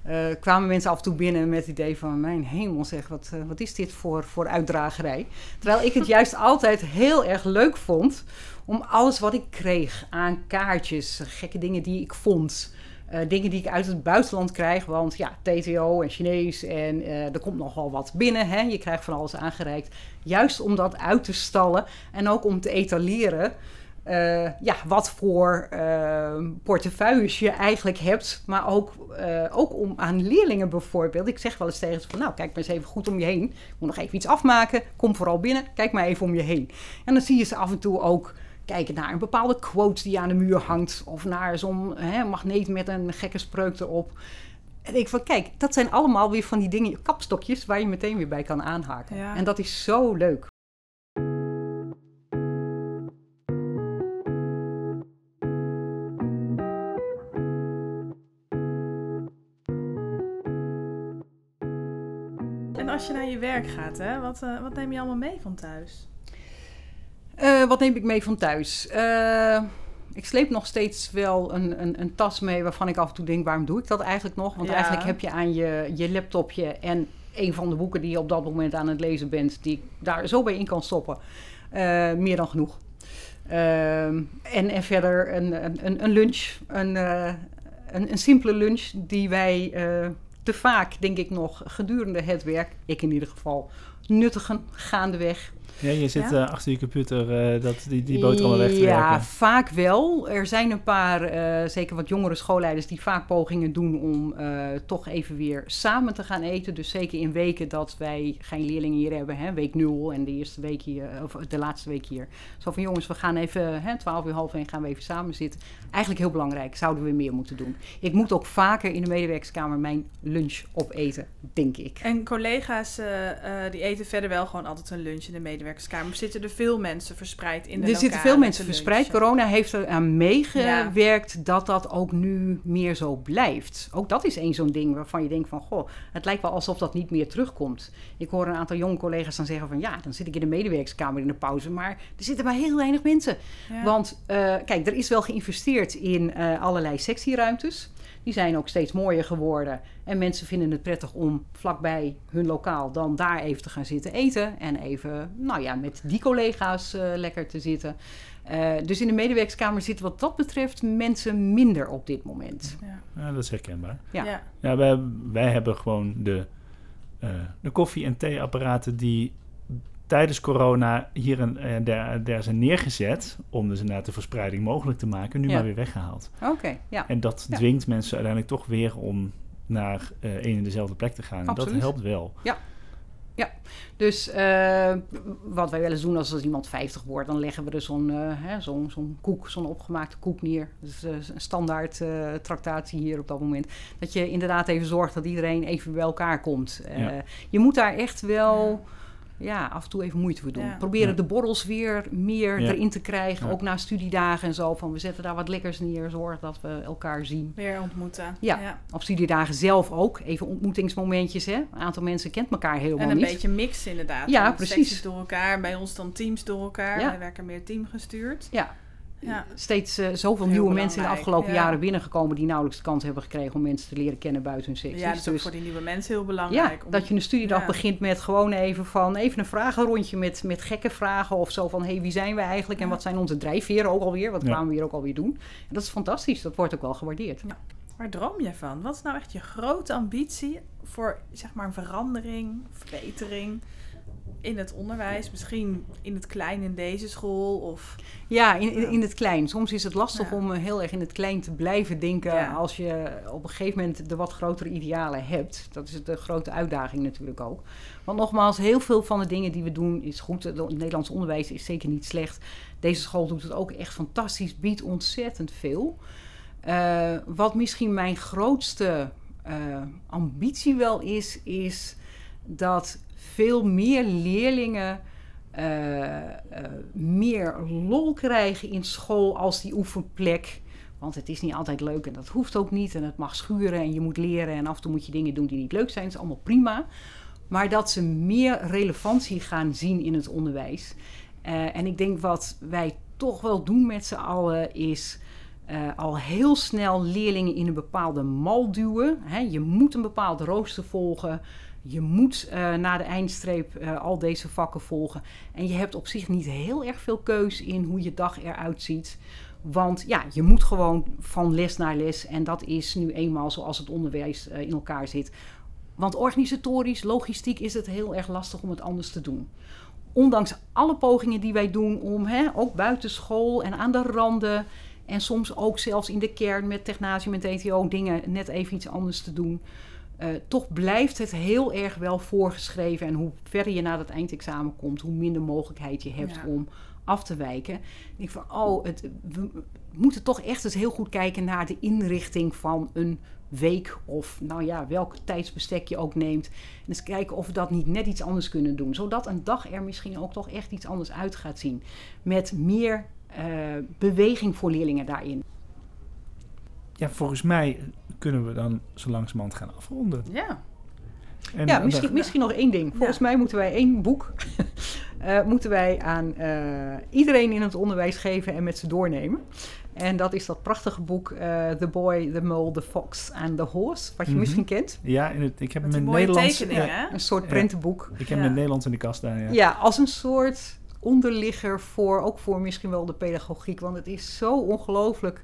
eh, kwamen mensen af en toe binnen met het idee van... mijn hemel zeg, wat, eh, wat is dit voor, voor uitdragerij? Terwijl ik het [LAUGHS] juist altijd heel erg leuk vond... om alles wat ik kreeg aan kaartjes, gekke dingen die ik vond... eh, dingen die ik uit het buitenland krijg, want ja, TTO en Chinees en er komt nogal wat binnen. Hè? Je krijgt van alles aangereikt. Juist om dat uit te stallen en ook om te etaleren eh, ja, wat voor eh, portefeuilles je eigenlijk hebt. Maar ook, eh, ook om aan leerlingen bijvoorbeeld. Ik zeg wel eens tegen ze van, nou, kijk maar eens even goed om je heen. Ik moet nog even iets afmaken. Kom vooral binnen. Kijk maar even om je heen. En dan zie je ze af en toe ook kijken naar een bepaalde quote die aan de muur hangt. Of naar zo'n magneet met een gekke spreuk erop. En ik van, kijk, dat zijn allemaal weer van die dingen, kapstokjes... waar je meteen weer bij kan aanhaken. Ja. En dat is zo leuk. Als je naar je werk gaat, hè, wat, eh, wat neem je allemaal mee van thuis? Eh, wat neem ik mee van thuis? Eh, ik sleep nog steeds wel een, een, een, tas mee waarvan ik af en toe denk: waarom doe ik dat eigenlijk nog? Want Ja. eigenlijk heb je aan je, je laptopje en een van de boeken die je op dat moment aan het lezen bent, die ik daar zo bij in kan stoppen, meer dan genoeg. Ehm, en, en verder een, een- een, lunch, een, een, een simpele lunch die wij te vaak, denk ik nog, gedurende het werk, ik in ieder geval, nuttigen gaandeweg. Ja, je zit Ja? eh, achter je computer eh, dat, die, die boterhammen weg te Ja, werken. vaak wel. Er zijn een paar, eh, zeker wat jongere schoolleiders, die vaak pogingen doen om eh, toch even weer samen te gaan eten. Dus zeker in weken dat wij geen leerlingen hier hebben, hè, week 0 en de eerste week hier, of de laatste week hier. Zo van jongens, we gaan even, hè, 12 uur half één gaan we even samen zitten. Eigenlijk heel belangrijk, zouden we meer moeten doen. Ik moet ook vaker in de medewerkerskamer mijn lunch opeten, denk ik. En collega's die eten verder wel gewoon altijd een lunch in de medewerkerskamer. Of zitten er veel mensen verspreid in de Er zitten veel mensen verspreid. Corona heeft er aan meegewerkt dat dat ook nu meer zo blijft. Ook dat is één zo'n ding waarvan je denkt van... goh, het lijkt wel alsof dat niet meer terugkomt. Ik hoor een aantal jonge collega's dan zeggen van... ja, dan zit ik in de medewerkerskamer in de pauze... maar er zitten maar heel weinig mensen. Ja. Want eh, kijk, er is wel geïnvesteerd in eh, allerlei sectieruimtes. Die zijn ook steeds mooier geworden. En mensen vinden het prettig om vlakbij hun lokaal dan daar even te gaan zitten eten. En even, nou ja, met die collega's eh, lekker te zitten. Eh, dus in de medewerkerskamer zitten wat dat betreft mensen minder op dit moment. Ja. Ja, dat is herkenbaar. Ja. Ja. Ja, wij, wij hebben gewoon de, eh, de koffie- en theeapparaten die tijdens corona hier en eh, daar, daar zijn neergezet... om dus inderdaad de verspreiding mogelijk te maken, nu Ja. maar weer weggehaald. Oké, ja. En dat Ja. dwingt mensen uiteindelijk toch weer om naar eh één en dezelfde plek te gaan. En dat Absoluut. helpt wel. Dus eh, wat wij wel eens doen als, als iemand 50 wordt, dan leggen we er zo'n hè, zo'n koek, zo'n opgemaakte koek neer. Dus een standaard tractatie hier op dat moment. Dat je inderdaad even zorgt dat iedereen even bij elkaar komt. Ja. Je moet daar echt wel ja, af en toe even moeite voor doen. Ja. Proberen Ja. de borrels weer meer Ja. erin te krijgen. Ja. ook na studiedagen en zo. Van we zetten daar wat lekkers neer, zorg dat we elkaar zien. Weer ontmoeten. Ja. Op studiedagen zelf ook. Even ontmoetingsmomentjes. Hè? Een aantal mensen kent elkaar helemaal En een niet. beetje mix inderdaad. Ja, precies. door elkaar. Bij ons dan teams door elkaar. Ja. Wij werken meer teamgestuurd. Ja, Ja. steeds eh, zoveel Heel nieuwe mensen in de afgelopen ja. jaren binnengekomen die nauwelijks de kans hebben gekregen om mensen te leren kennen buiten hun secties. Ja, dat is ook dus voor die nieuwe mensen heel ja, belangrijk. om- dat je een studiedag ja. begint met gewoon even van even een vragenrondje met, met gekke vragen of zo van hey, wie zijn we eigenlijk en Ja. wat zijn onze drijfveren ook alweer, wat Ja. kwamen we hier ook alweer doen. En dat is fantastisch, dat wordt ook wel gewaardeerd. Waar droom je van? Wat is nou echt je grote ambitie voor zeg maar een verandering, verbetering in het onderwijs? Misschien in het klein in deze school of Ja, in, in, het klein. Soms is het lastig Ja. om eh, heel erg in het klein te blijven denken Ja. als je op een gegeven moment de wat grotere idealen hebt. Dat is de grote uitdaging natuurlijk ook. Want nogmaals, heel veel van de dingen die we doen is goed. Het Nederlands onderwijs is zeker niet slecht. Deze school doet het ook echt fantastisch, biedt ontzettend veel. Eh, wat misschien mijn grootste eh, ambitie wel is, is dat veel meer leerlingen eh, meer lol krijgen in school als die oefenplek. Want het is niet altijd leuk en dat hoeft ook niet. En het mag schuren en je moet leren en af en toe moet je dingen doen die niet leuk zijn. Dat is allemaal prima. Maar dat ze meer relevantie gaan zien in het onderwijs. Eh, en ik denk wat wij toch wel doen met z'n allen is al heel snel leerlingen in een bepaalde mal duwen. Je moet een bepaald rooster volgen. Je moet eh na de eindstreep eh, al deze vakken volgen. En je hebt op zich niet heel erg veel keus in hoe je dag eruit ziet. Want ja, je moet gewoon van les naar les. En dat is nu eenmaal zoals het onderwijs eh, in elkaar zit. Want organisatorisch, logistiek is het heel erg lastig om het anders te doen. Ondanks alle pogingen die wij doen om, hè, ook buiten school en aan de randen... en soms ook zelfs in de kern met technasium en TTO dingen net even iets anders te doen... eh, toch blijft het heel erg wel voorgeschreven. En hoe verder je naar dat eindexamen komt, hoe minder mogelijkheid je hebt Ja. om af te wijken. Ik denk van, oh, het, we moeten toch echt eens heel goed kijken naar de inrichting van een week of nou ja, welk tijdsbestek je ook neemt. En eens kijken of we dat niet net iets anders kunnen doen. Zodat een dag er misschien ook toch echt iets anders uit gaat zien. Met meer eh, beweging voor leerlingen daarin. Ja, volgens mij kunnen we dan zo langzamerhand gaan afronden. ja. En, ja, en misschien, dan- misschien nog één ding. Volgens Ja. mij moeten wij één boek [LAUGHS] eh, moeten wij aan eh, iedereen in het onderwijs geven en met ze doornemen. En dat is dat prachtige boek eh, The Boy, The Mole, The Fox and The Horse, wat je Mhm. misschien kent. Ja, in het, ik heb hem in mooie Nederlands... ja? Een soort Ja. prentenboek. ik heb Ja. hem in het Nederlands in de kast staan, ja. Ja. als een soort onderligger voor, ook voor misschien wel de pedagogiek. Want het is zo ongelooflijk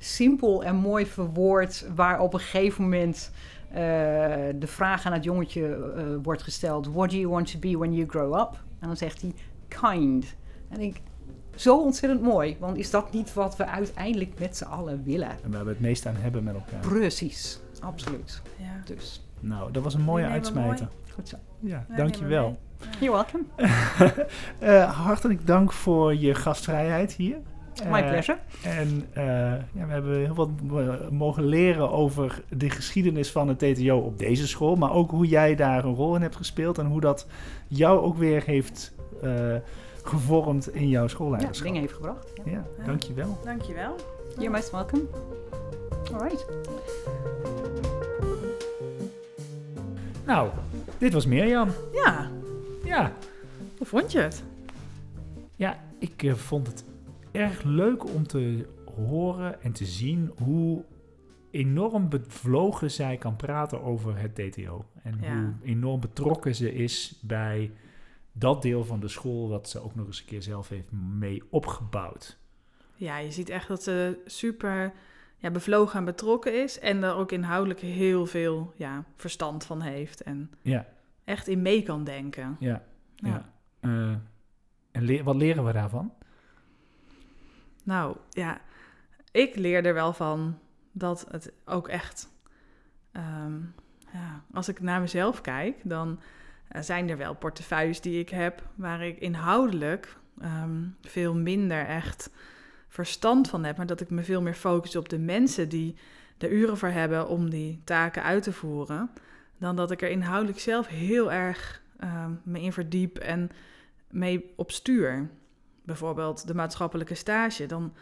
simpel en mooi verwoord, waar op een gegeven moment eh, de vraag aan het jongetje eh, wordt gesteld: What do you want to be when you grow up? En dan zegt hij: Kind. En ik, zo ontzettend mooi, want is dat niet wat we uiteindelijk met z'n allen willen? En waar we het meest aan hebben met elkaar. Precies, absoluut. Ja. Dus Nou, dat was een mooie uitsmijter. goed zo. Ja, dankjewel. You're welcome. [LAUGHS] Eh, hartelijk dank voor je gastvrijheid hier. My Eh, pleasure. En eh, ja, we hebben heel wat eh, mogen leren over de geschiedenis van het TTO op deze school. Maar ook hoe jij daar een rol in hebt gespeeld. En hoe dat jou ook weer heeft eh, gevormd in jouw Ja, schoolleiderschap. dingen heeft gebracht. Ja, Ja. dankjewel. Dankjewel. You're most welcome. All right. Nou, dit was Mirjam. Ja, Ja, hoe vond je het? ja ik vond het erg leuk om te horen en te zien hoe enorm bevlogen zij kan praten over het DTO. En Ja. hoe enorm betrokken ze is bij dat deel van de school wat ze ook nog eens een keer zelf heeft mee opgebouwd. Ja, je ziet echt dat ze super ja, bevlogen en betrokken is. En er ook inhoudelijk heel veel ja, verstand van heeft. En Ja, echt in mee kan denken. ja, ja. Ja. Eh, en le- wat leren we daarvan? Nou ja, ik leer er wel van dat het ook echt. ehm, ja, als ik naar mezelf kijk, dan eh, zijn er wel portefeuilles die ik heb waar ik inhoudelijk ehm, veel minder echt verstand van heb, maar dat ik me veel meer focus op de mensen die de uren voor hebben om die taken uit te voeren, dan dat ik er inhoudelijk zelf heel erg ehm, me in verdiep en mee op stuur. Bijvoorbeeld de maatschappelijke stage. Dan,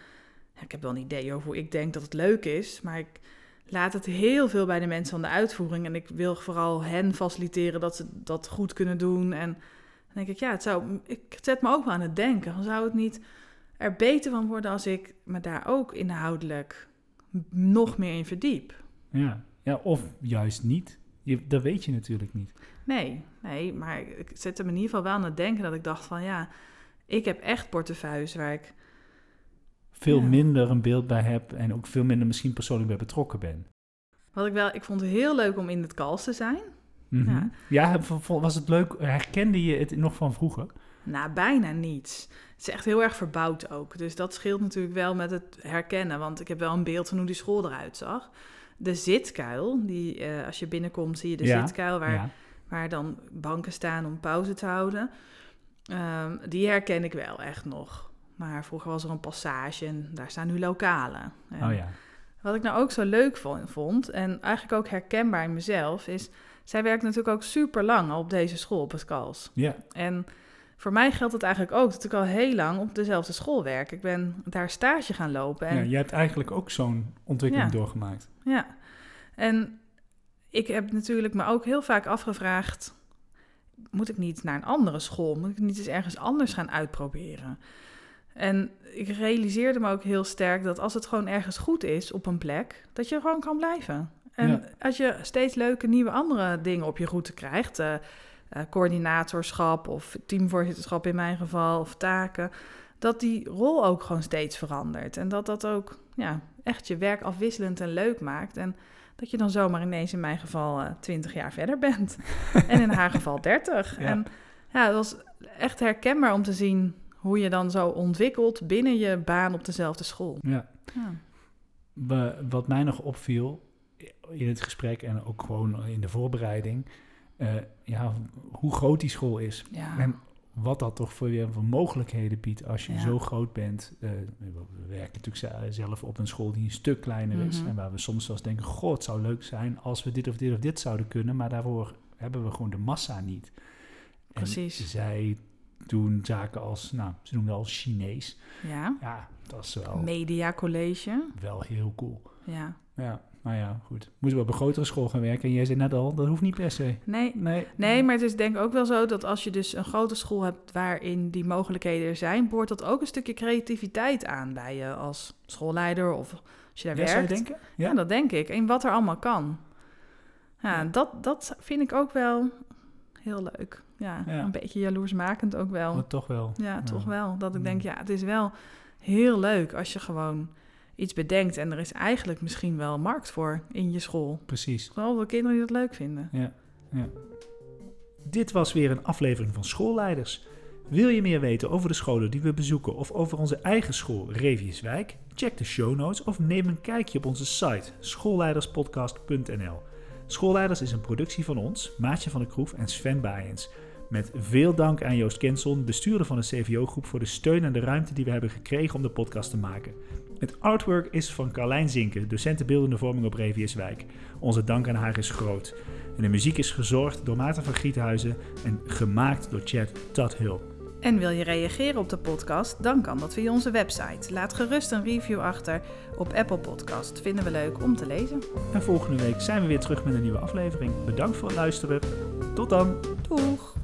ik heb wel een idee over hoe ik denk dat het leuk is, maar ik laat het heel veel bij de mensen van de uitvoering en ik wil vooral hen faciliteren dat ze dat goed kunnen doen. En dan denk ik, ja, het zou, ik zet me ook wel aan het denken. Dan zou het niet er beter van worden als ik me daar ook inhoudelijk nog meer in verdiep. Ja, ja of juist niet. Je, dat weet je natuurlijk niet. Nee, nee, maar ik zette me in ieder geval wel aan het denken dat ik dacht van ja, ik heb echt portefeuilles waar ik Veel Ja. minder een beeld bij heb en ook veel minder misschien persoonlijk bij betrokken ben. Wat ik wel, ik vond het heel leuk om in het kals te zijn. Mhm. Ja. Ja, was het leuk? Herkende je het nog van vroeger? Nou, bijna niets. Het is echt heel erg verbouwd ook. Dus dat scheelt natuurlijk wel met het herkennen. Want ik heb wel een beeld van hoe die school eruit zag. De zitkuil, die, eh, als je binnenkomt zie je de Ja, zitkuil waar, waar dan banken staan om pauze te houden. Ehm, die herken ik wel echt nog. Maar vroeger was er een passage en daar staan nu lokalen. En Oh ja. Wat ik nou ook zo leuk vo- vond, en eigenlijk ook herkenbaar in mezelf, is... Zij werkt natuurlijk ook super lang op deze school, op het Kals. Ja, En voor mij geldt het eigenlijk ook dat ik al heel lang op dezelfde school werk. Ik ben daar stage gaan lopen. En, ja, jij hebt eigenlijk ook zo'n ontwikkeling Ja. doorgemaakt. ja. En ik heb natuurlijk me ook heel vaak afgevraagd... moet ik niet naar een andere school? Moet ik niet eens ergens anders gaan uitproberen? En ik realiseerde me ook heel sterk dat als het gewoon ergens goed is op een plek... dat je gewoon kan blijven. En Ja. als je steeds leuke nieuwe andere dingen op je route krijgt... eh, coördinatorschap of teamvoorzitterschap in mijn geval, of taken... dat die rol ook gewoon steeds verandert. En dat dat ook ja, echt je werk afwisselend en leuk maakt. En dat je dan zomaar ineens in mijn geval eh 20 jaar verder bent. [LAUGHS] en in haar geval 30. Ja. En ja, het was echt herkenbaar om te zien hoe je dan zo ontwikkelt binnen je baan op dezelfde school. Ja. Ja. We- wat mij nog opviel in het gesprek en ook gewoon in de voorbereiding, eh, ja, hoe groot die school is. Ja. En wat dat toch voor je voor mogelijkheden biedt als je Ja. zo groot bent. Eh, we werken natuurlijk ze- zelf op een school die een stuk kleiner is. Mhm. En waar we soms eens denken, god, het zou leuk zijn als we dit of dit of dit zouden kunnen. Maar daarvoor hebben we gewoon de massa niet. En Precies. zij doen zaken als, nou, ze noemen wel Chinees. ja. Ja, dat is wel, Media college. wel heel cool. Ja. Ja, maar ja, goed. Moeten we op een grotere school gaan werken? En jij zei net al, dat hoeft niet per se. Nee, Nee. Nee, maar het is denk ik ook wel zo dat als je dus een grote school hebt waarin die mogelijkheden er zijn, boort dat ook een stukje creativiteit aan bij je als schoolleider of als je daar Ja, zou je werkt. denken? Ja. dat denk ik. En wat er allemaal kan. Ja, Dat, dat vind ik ook wel heel leuk. Ja, Ja. een beetje jaloersmakend ook wel. Oh, toch wel. Ja, toch Ja. wel. Dat ik Mm. denk, ja, het is wel heel leuk als je gewoon iets bedenkt en er is eigenlijk misschien wel markt voor in je school. Precies. Vooral voor kinderen die dat leuk vinden. Ja, ja. Dit was weer een aflevering van Schoolleiders. Wil je meer weten over de scholen die we bezoeken of over onze eigen school Reviuswijk? Check de show notes of neem een kijkje op onze site schoolleiderspodcast.nl. Schoolleiders is een productie van ons, Maatje van der Kroef en Sven Baaiens. Met veel dank aan Joost Kenson, bestuurder van de CVO-groep, voor de steun en de ruimte die we hebben gekregen om de podcast te maken. Het artwork is van Carlijn Zinken, docent beeldende vorming op Reviuswijk. Onze dank aan haar is groot. En de muziek is gezorgd door Maarten van Giethuizen en gemaakt door Chad Tudhill. En wil je reageren op de podcast? Dan kan dat via onze website. Laat gerust een review achter op Apple Podcast. Vinden we leuk om te lezen. En volgende week zijn we weer terug met een nieuwe aflevering. Bedankt voor het luisteren. Tot dan! Doeg!